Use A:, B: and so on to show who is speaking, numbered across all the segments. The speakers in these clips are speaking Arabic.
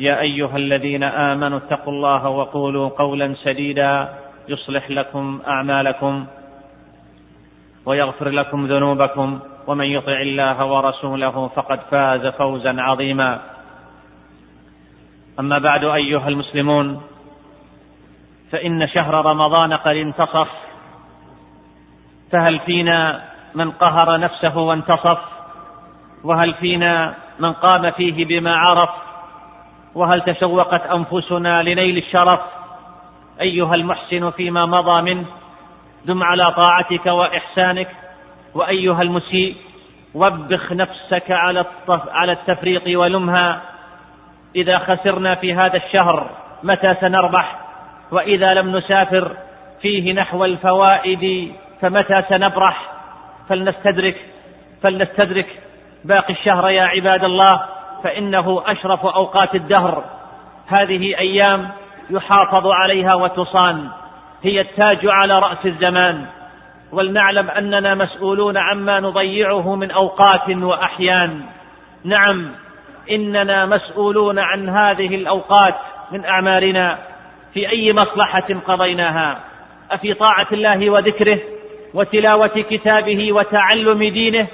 A: يا أيها الذين آمنوا اتقوا الله وقولوا قولا سديدا يصلح لكم أعمالكم ويغفر لكم ذنوبكم ومن يطع الله ورسوله فقد فاز فوزا عظيما. أما بعد أيها المسلمون فإن شهر رمضان قد انتصف فهل فينا من قهر نفسه وانتصف؟ وهل فينا من قام فيه بما عرف؟ وهل تشوقت أنفسنا لنيل الشرف؟ أيها المحسن فيما مضى منه دم على طاعتك وإحسانك وأيها المسيء وبخ نفسك على على التفريط ولمها. إذا خسرنا في هذا الشهر متى سنربح؟ وإذا لم نسافر فيه نحو الفوائد فمتى سنبرح؟ فلنستدرك فلنستدرك باقي الشهر يا عباد الله. فإنه أشرف أوقات الدهر. هذه أيام يحافظ عليها وتصان. هي التاج على رأس الزمان. ولنعلم أننا مسؤولون عما نضيعه من أوقات وأحيان. نعم إننا مسؤولون عن هذه الأوقات من أعمارنا. في أي مصلحة قضيناها؟ أفي طاعة الله وذكره وتلاوة كتابه وتعلم دينه؟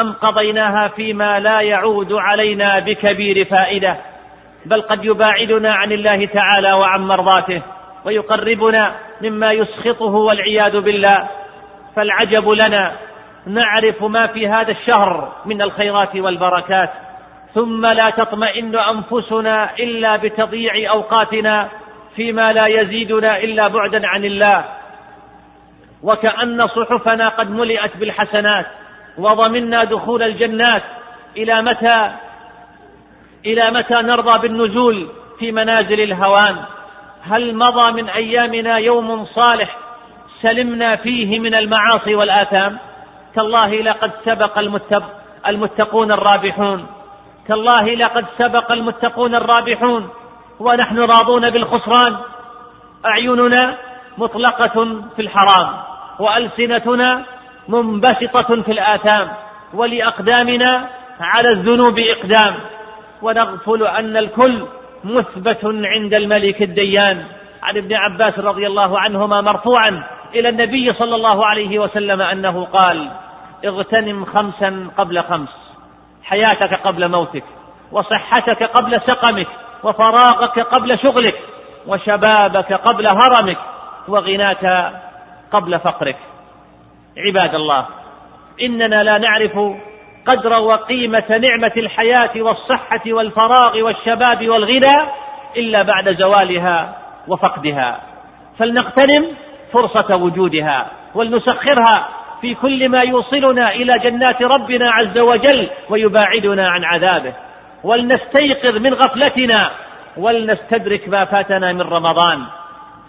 A: أم قضيناها فيما لا يعود علينا بكبير فائدة بل قد يباعدنا عن الله تعالى وعن مرضاته ويقربنا مما يسخطه والعياذ بالله. فالعجب لنا نعرف ما في هذا الشهر من الخيرات والبركات ثم لا تطمئن أنفسنا إلا بتضييع أوقاتنا فيما لا يزيدنا إلا بعدا عن الله. وكأن صحفنا قد ملئت بالحسنات وضمنا دخول الجنات إلى متى؟ إلى متى نرضى بالنزول في منازل الهوان؟ هل مضى من أيامنا يوم صالح سلمنا فيه من المعاصي والآثام؟ تالله لقد سبق المتقون الرابحون. تالله لقد سبق المتقون الرابحون. ونحن راضون بالخسران. أعيننا مطلقة في الحرام. وألسنتنا منبسطة في الآثام ولأقدامنا على الذنوب إقدام. ونغفل أن الكل مثبت عند الملك الديان. عن ابن عباس رضي الله عنهما مرفوعا إلى النبي صلى الله عليه وسلم أنه قال اغتنم خمسا قبل خمس. حياتك قبل موتك وصحتك قبل سقمك وفراغك قبل شغلك وشبابك قبل هرمك وغناك قبل فقرك. عباد الله إننا لا نعرف قدر وقيمة نعمة الحياة والصحة والفراغ والشباب والغنى إلا بعد زوالها وفقدها. فلنغتنم فرصة وجودها ولنسخرها في كل ما يوصلنا إلى جنات ربنا عز وجل ويباعدنا عن عذابه. ولنستيقظ من غفلتنا ولنستدرك ما فاتنا من رمضان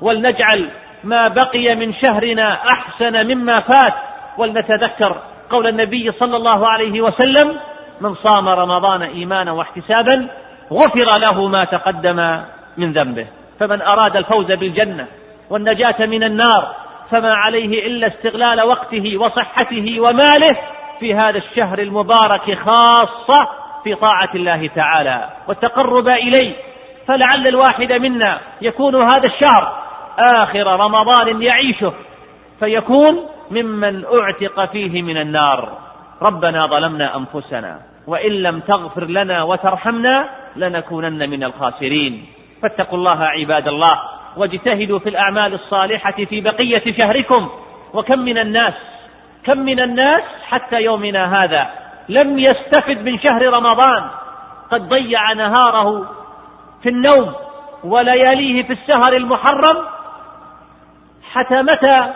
A: ولنجعل ما بقي من شهرنا أحسن مما فات. ولنتذكر قول النبي صلى الله عليه وسلم من صام رمضان إيمانا واحتسابا غفر له ما تقدم من ذنبه. فمن أراد الفوز بالجنة والنجاة من النار فما عليه إلا استغلال وقته وصحته وماله في هذا الشهر المبارك خاصة في طاعة الله تعالى والتقرب إليه. فلعل الواحد منا يكون هذا الشهر آخر رمضان يعيشه فيكون ممن أعتق فيه من النار. ربنا ظلمنا أنفسنا وإن لم تغفر لنا وترحمنا لنكونن من الخاسرين. فاتقوا الله عباد الله واجتهدوا في الأعمال الصالحة في بقية شهركم. وكم من الناس كم من الناس حتى يومنا هذا لم يستفد من شهر رمضان. قد ضيع نهاره في النوم ولياليه في السهر المحرم حتى متى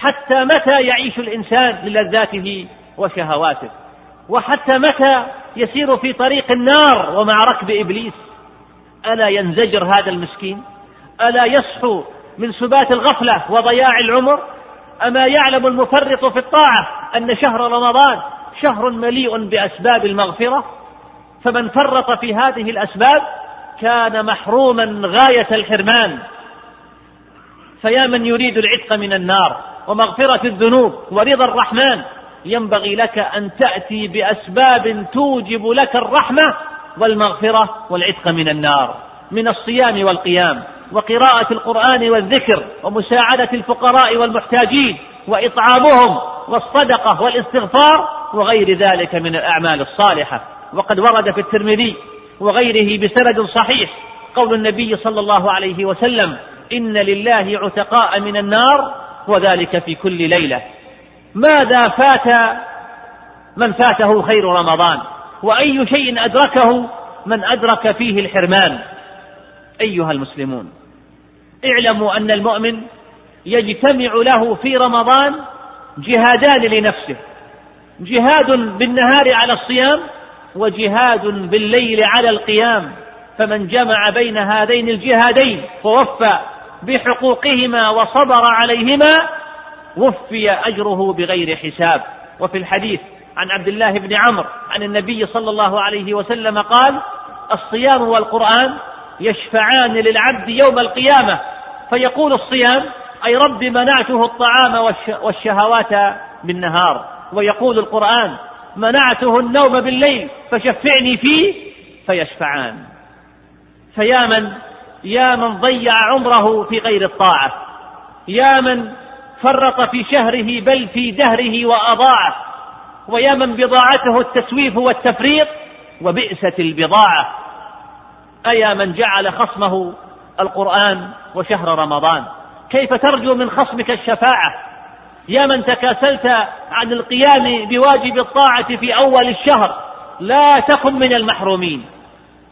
A: حتى متى يعيش الإنسان للذاته وشهواته؟ وحتى متى يسير في طريق النار ومع ركب إبليس؟ ألا ينزجر هذا المسكين؟ ألا يصحو من سبات الغفلة وضياع العمر؟ أما يعلم المفرط في الطاعة أن شهر رمضان شهر مليء بأسباب المغفرة؟ فمن فرط في هذه الأسباب كان محروما غاية الحرمان. فيا من يريد العتق من النار ومغفرة الذنوب ورضا الرحمن ينبغي لك أن تأتي بأسباب توجب لك الرحمة والمغفرة والعتق من النار من الصيام والقيام وقراءة القرآن والذكر ومساعدة الفقراء والمحتاجين وإطعامهم والصدقة والاستغفار وغير ذلك من الأعمال الصالحة. وقد ورد في الترمذي وغيره بسند صحيح قول النبي صلى الله عليه وسلم إن لله عتقاء من النار وذلك في كل ليلة. ماذا فات من فاته خير رمضان؟ وأي شيء أدركه من أدرك فيه الحرمان؟ أيها المسلمون اعلموا أن المؤمن يجتمع له في رمضان جهادان لنفسه. جهاد بالنهار على الصيام وجهاد بالليل على القيام. فمن جمع بين هذين الجهادين ووفى بحقوقهما وصبر عليهما وفي أجره بغير حساب. وفي الحديث عن عبد الله بن عمرو عن النبي صلى الله عليه وسلم قال الصيام والقرآن يشفعان للعبد يوم القيامة. فيقول الصيام أي رب منعته الطعام والشهوات بالنهار ويقول القرآن منعته النوم بالليل فشفعني فيه فيشفعان. فيا من يا من ضيع عمره في غير الطاعة يا من فرط في شهره بل في دهره وأضاعه ويا من بضاعته التسويف والتفريط وبئست البضاعة. أيا من جعل خصمه القرآن وشهر رمضان؟ كيف ترجو من خصمك الشفاعة؟ يا من تكاسلت عن القيام بواجب الطاعة في أول الشهر لا تكن من المحرومين.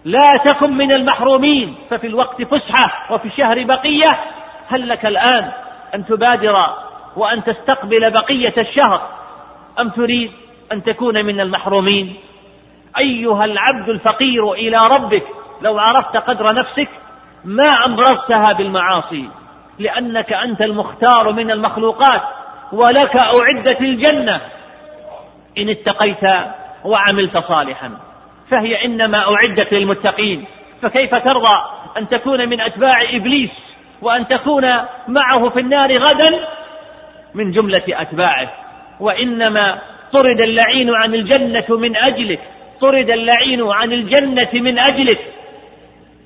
A: لا تكن من المحرومين. ففي الوقت فسحة وفي الشهر بقية هل لك الآن أن تبادر وأن تستقبل بقية الشهر؟ أم تريد أن تكون من المحرومين؟ أيها العبد الفقير إلى ربك لو عرفت قدر نفسك ما أمررتها بالمعاصي؟ لأنك أنت المختار من المخلوقات ولك أعدت الجنة. إن اتقيت وعملت صالحا. فهي إنما أعدت للمتقين. فكيف ترضى أن تكون من أتباع إبليس وأن تكون معه في النار غدا؟ من جملة أتباعه. وإنما طرد اللعين عن الجنة من اجلك طرد اللعين عن الجنة من اجلك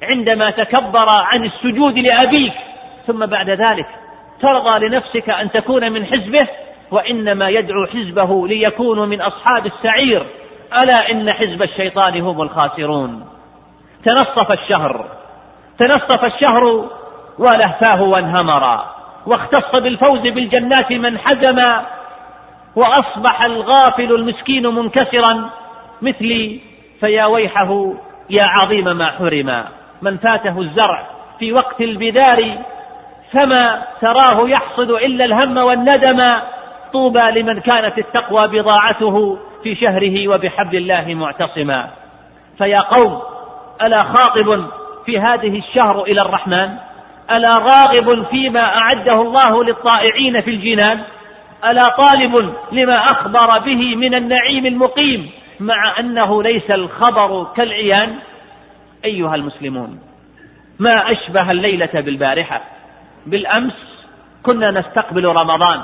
A: عندما تكبر عن السجود لأبيك. ثم بعد ذلك ترضى لنفسك أن تكون من حزبه. وإنما يدعو حزبه ليكونوا من أصحاب السعير. ألا إن حزب الشيطان هم الخاسرون. تنصف الشهر تنصف الشهر ولهفاه وانهمرا واختص بالفوز بالجنات من حزم وأصبح الغافل المسكين منكسرا مثلي فيا ويحه يا عظيم ما حرم. من فاته الزرع في وقت البدار فما تراه يحصد إلا الهم والندم. طوبى لمن كانت التقوى بضاعته في شهره وبحبل الله معتصما. فيا قوم ألا خاطب في هذه الشهر إلى الرحمن؟ ألا راغب فيما أعده الله للطائعين في الجنان؟ ألا طالب لما أخبر به من النعيم المقيم مع أنه ليس الخبر كالعيان؟ أيها المسلمون ما أشبه الليلة بالبارحة. بالأمس كنا نستقبل رمضان.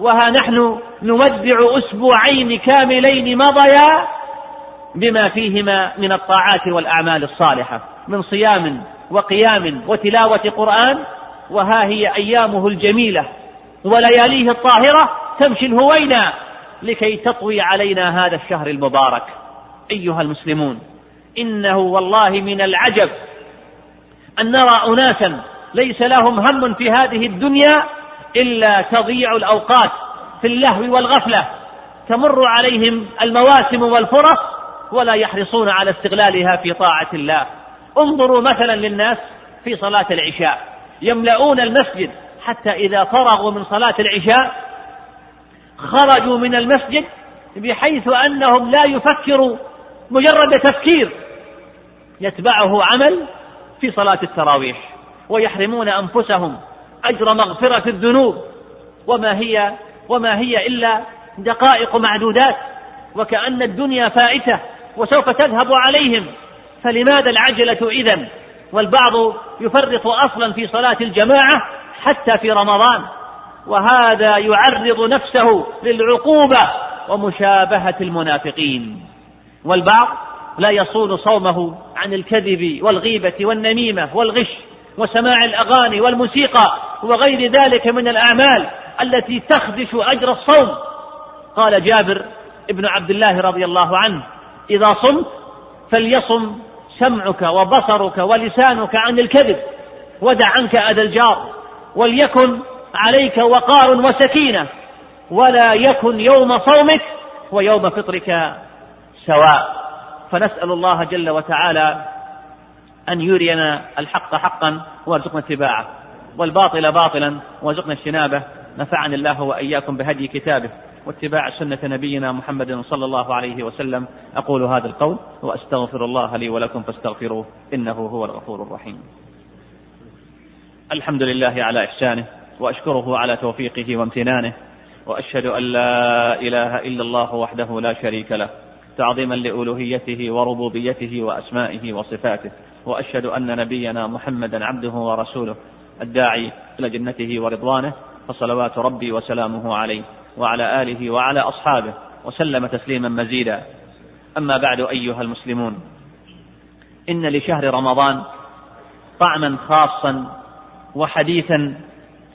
A: وها نحن نودع أسبوعين كاملين مضيا بما فيهما من الطاعات والأعمال الصالحة من صيام وقيام وتلاوة قرآن وها هي أيامه الجميلة ولياليه الطاهرة تمشي الهوينا لكي تطوي علينا هذا الشهر المبارك. أيها المسلمون إنه والله من العجب أن نرى أناسا ليس لهم هم في هذه الدنيا إلا تضيع الأوقات في اللهو والغفلة. تمر عليهم المواسم والفرص ولا يحرصون على استغلالها في طاعة الله. انظروا مثلا للناس في صلاة العشاء. يملؤون المسجد. حتى إذا فرغوا من صلاة العشاء خرجوا من المسجد بحيث أنهم لا يفكروا مجرد تفكير. يتبعه عمل في صلاة التراويح. ويحرمون أنفسهم. أجر مغفرة الذنوب. وما هي وما هي إلا دقائق معدودات. وكأن الدنيا فائتة وسوف تذهب عليهم. فلماذا العجلة إذا والبعض يفرط أصلا في صلاة الجماعة حتى في رمضان. وهذا يعرض نفسه للعقوبة ومشابهة المنافقين. والبعض لا يصون صومه عن الكذب والغيبة والنميمة والغش وسماع الأغاني والموسيقى وغير ذلك من الأعمال التي تخدش أجر الصوم. قال جابر ابن عبد الله رضي الله عنه إذا صمت فليصم سمعك وبصرك ولسانك عن الكذب ودع عنك أذى الجار وليكن عليك وقار وسكينة ولا يكن يوم صومك ويوم فطرك سواء. فنسأل الله جل وتعالى أن يرينا الحق حقا وأرزقنا اتباعه. والباطل باطلا وارزقنا اجتنابه. نفعني الله وإياكم بهدي كتابه واتباع سنة نبينا محمد صلى الله عليه وسلم. أقول هذا القول وأستغفر الله لي ولكم فاستغفروه إنه هو الغفور الرحيم. الحمد لله على إحسانه وأشكره على توفيقه وامتنانه وأشهد أن لا إله إلا الله وحده لا شريك له تعظيما لألوهيته وربوبيته وأسمائه وصفاته وأشهد أن نبينا محمدا عبده ورسوله الداعي إلى جنته ورضوانه فصلوات ربي وسلامه عليه وعلى آله وعلى أصحابه وسلم تسليما مزيدا. أما بعد أيها المسلمون إن لشهر رمضان طعما خاصا وحديثا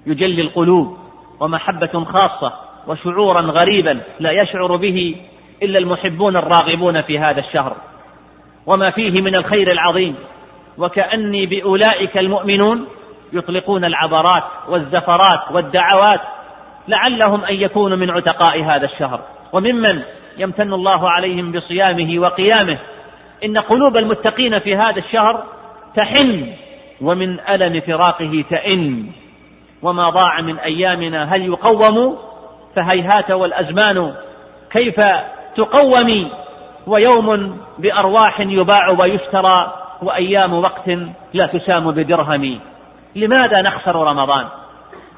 A: يجلي القلوب ومحبة خاصة وشعورا غريبا لا يشعر به إلا المحبون الراغبون في هذا الشهر. وما فيه من الخير العظيم وكأني بأولئك المؤمنون يطلقون العبرات والزفرات والدعوات لعلهم أن يكونوا من عتقاء هذا الشهر. وممن يمتن الله عليهم بصيامه وقيامه. إن قلوب المتقين في هذا الشهر تحن ومن ألم فراقه تئن. وما ضاع من أيامنا هل يقوم؟ فهيهات والأزمان كيف تقومي ويوم بأرواح يباع ويشترى وأيام وقت لا تسام بدرهم. لماذا نخسر رمضان؟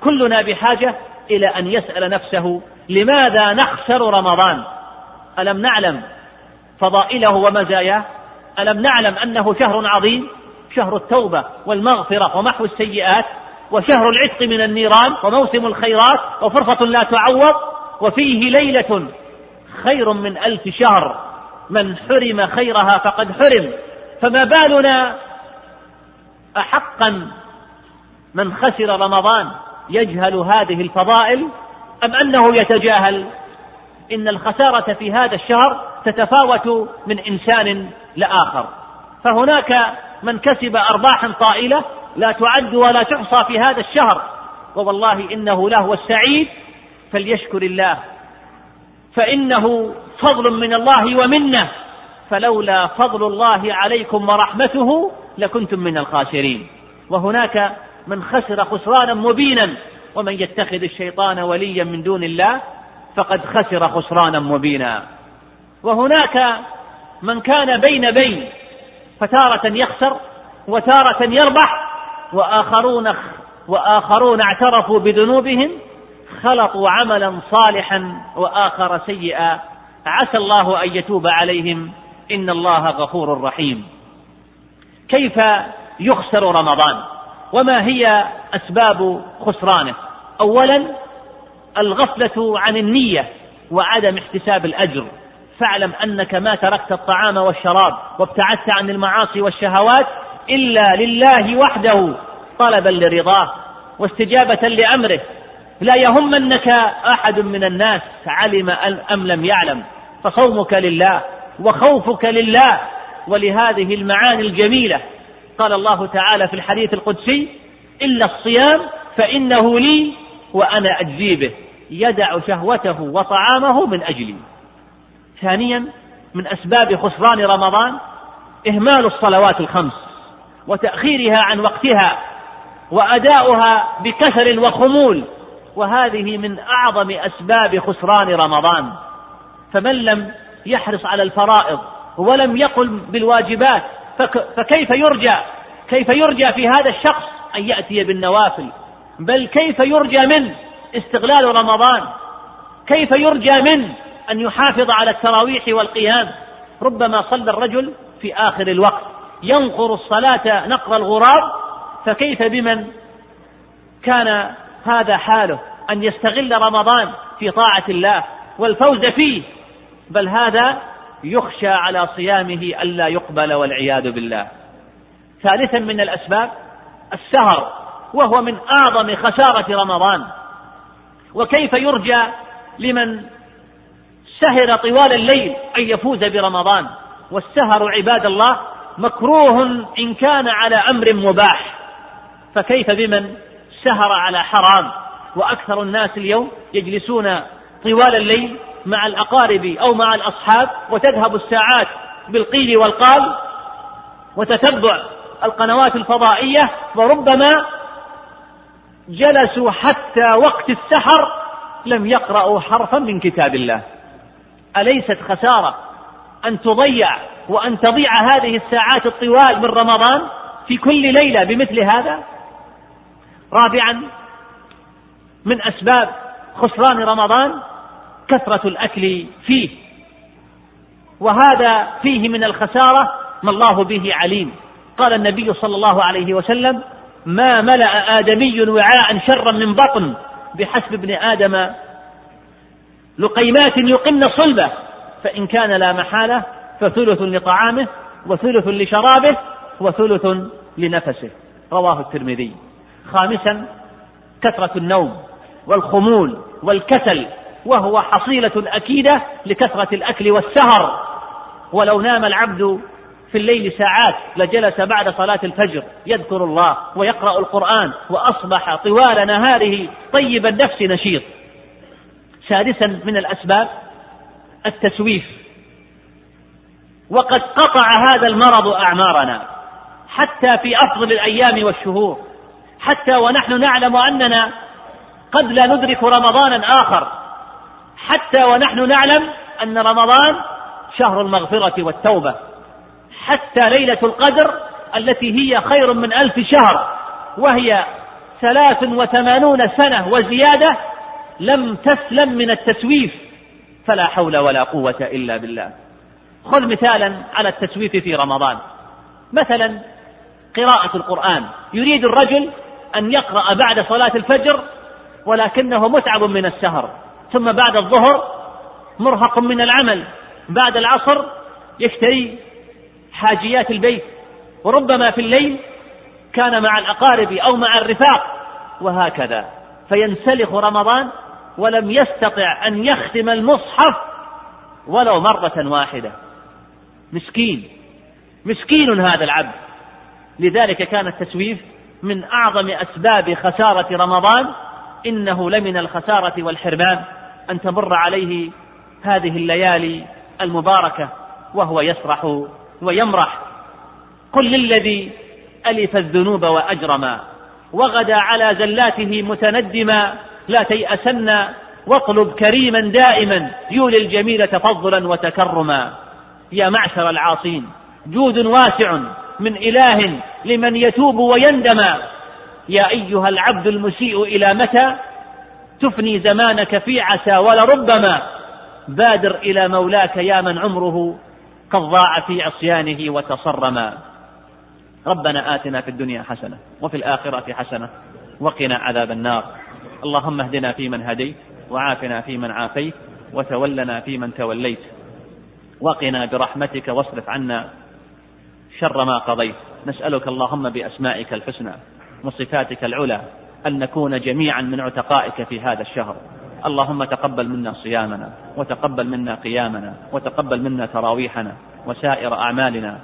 A: كلنا بحاجة إلى أن يسأل نفسه لماذا نخسر رمضان؟ ألم نعلم فضائله ومزاياه؟ ألم نعلم أنه شهر عظيم؟ شهر التوبة والمغفرة ومحو السيئات؟ وشهر العتق من النيران وموسم الخيرات وفرصة لا تعوض؟ وفيه ليلة خير من ألف شهر. من حرم خيرها فقد حرم. فما بالنا أحقا من خسر رمضان يجهل هذه الفضائل أم أنه يتجاهل؟ إن الخسارة في هذا الشهر تتفاوت من إنسان لآخر. فهناك من كسب أرباحا طائلة لا تعد ولا تحصى في هذا الشهر. ووالله إنه لهو السعيد فليشكر الله. فإنه فضل من الله ومنة فلولا فضل الله عليكم ورحمته لكنتم من الخاسرين. وهناك من خسر خسرانا مبينا ومن يتخذ الشيطان وليا من دون الله فقد خسر خسرانا مبينا. وهناك من كان بين بين فتارة يخسر وتارة يربح وآخرون وآخرون اعترفوا بذنوبهم خلطوا عملا صالحا وآخر سيئا. عسى الله أن يتوب عليهم. إن الله غفور رحيم. كيف يخسر رمضان؟ وما هي أسباب خسرانه؟ أولا الغفلة عن النية وعدم احتساب الأجر. فاعلم أنك ما تركت الطعام والشراب وابتعدت عن المعاصي والشهوات إلا لله وحده طلبا لرضاه واستجابة لأمره. لا يهمنك أحد من الناس علم أم لم يعلم. فصومك لله وخوفك لله ولهذه المعاني الجميلة. قال الله تعالى في الحديث القدسي إلا الصيام فإنه لي وأنا أجزي به يدع شهوته وطعامه من أجلي. ثانيا من أسباب خسران رمضان إهمال الصلوات الخمس وتأخيرها عن وقتها وأداؤها بكسل وخمول وهذه من أعظم أسباب خسران رمضان. فمن لم يحرص على الفرائض ولم يقل بالواجبات فكيف يرجى كيف يرجى في هذا الشخص أن يأتي بالنوافل؟ بل كيف يرجى منه استغلال رمضان؟ كيف يرجى منه أن يحافظ على التراويح والقيام؟ ربما صلى الرجل في آخر الوقت ينقر الصلاة نقر الغراب فكيف بمن كان هذا حاله أن يستغل رمضان في طاعة الله والفوز فيه؟ بل هذا يخشى على صيامه ألا يقبل والعياذ بالله. ثالثا من الأسباب السهر وهو من أعظم خسارة رمضان. وكيف يرجى لمن سهر طوال الليل أن يفوز برمضان؟ والسهر عباد الله مكروه إن كان على أمر مباح. فكيف بمن سهر على حرام؟ وأكثر الناس اليوم يجلسون طوال الليل مع الأقارب أو مع الأصحاب وتذهب الساعات بالقيل والقال وتتبع القنوات الفضائية وربما جلسوا حتى وقت السحر لم يقرأوا حرفا من كتاب الله. أليست خسارة أن تضيع وأن تضيع هذه الساعات الطوال من رمضان في كل ليلة بمثل هذا؟ رابعا من أسباب خسران رمضان كثرة الأكل فيه. وهذا فيه من الخسارة ما الله به عليم. قال النبي صلى الله عليه وسلم ما ملأ آدمي وعاء شرا من بطن بحسب ابن آدم لقيمات يقمن صلبه. فإن كان لا محالة فثلث لطعامه وثلث لشرابه وثلث لنفسه. رواه الترمذي. خامسا كثرة النوم والخمول والكسل وهو حصيلة أكيدة لكثرة الأكل والسهر. ولو نام العبد في الليل ساعات لجلس بعد صلاة الفجر يذكر الله ويقرأ القرآن وأصبح طوال نهاره طيب النفس نشيط. سادسا من الأسباب التسويف. وقد قطع هذا المرض أعمارنا حتى في أفضل الأيام والشهور. حتى ونحن نعلم أننا قد لا ندرك رمضانا آخر. حتى ونحن نعلم أن رمضان شهر المغفرة والتوبة حتى ليلة القدر التي هي خير من ألف شهر وهي ثلاث وثمانون سنة وزيادة لم تسلم من التسويف فلا حول ولا قوة إلا بالله. خذ مثالا على التسويف في رمضان. مثلا قراءة القرآن. يريد الرجل أن يقرأ بعد صلاة الفجر ولكنه متعب من السهر. ثم بعد الظهر مرهق من العمل. بعد العصر يشتري حاجيات البيت. وربما في الليل كان مع الأقارب أو مع الرفاق وهكذا. فينسلخ رمضان ولم يستطع أن يختم المصحف ولو مرة واحدة. مسكين. مسكين هذا العبد. لذلك كان التسويف من أعظم أسباب خسارة رمضان إنه لمن الخسارة والحرمان أن تمر عليه هذه الليالي المباركة وهو يسرح ويمرح. قل للذي ألف الذنوب وأجرما وغدا على زلاته متندما لا تيأسن واطلب كريما دائما يولي الجميل تفضلا وتكرما. يا معشر العاصين جود واسع من إله لمن يتوب ويندم. يا أيها العبد المسيء إلى متى؟ تفني زمانك في عسى ولربما. بادر إلى مولاك يا من عمره قد ضاع في عصيانه وتصرما. ربنا آتنا في الدنيا حسنة وفي الآخرة حسنة وقنا عذاب النار. اللهم اهدنا فيمن هديت وعافنا فيمن عافيت وتولنا فيمن توليت. وقنا برحمتك واصرف عنا شر ما قضيت. نسألك اللهم بأسمائك الحسنى وصفاتك العلى أن نكون جميعا من عتقائك في هذا الشهر. اللهم تقبل منا صيامنا وتقبل منا قيامنا وتقبل منا تراويحنا وسائر أعمالنا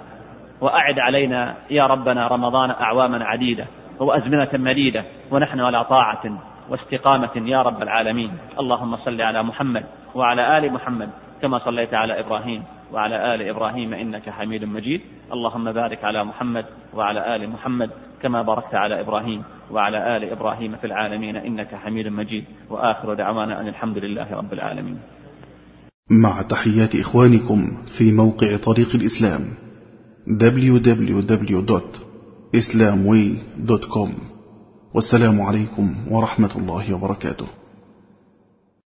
A: وأعد علينا يا ربنا رمضان أعواما عديدة وأزمنة مديدة ونحن على طاعة واستقامة يا رب العالمين. اللهم صل على محمد وعلى آل محمد كما صليت على إبراهيم. وعلى آل إبراهيم إنك حميد مجيد. اللهم بارك على محمد وعلى آل محمد كما باركت على إبراهيم وعلى آل إبراهيم في العالمين إنك حميد مجيد. وآخر دعوانا أن الحمد لله رب العالمين.
B: مع تحيات إخوانكم في موقع طريق الإسلام www.islamway.com والسلام عليكم ورحمة الله وبركاته.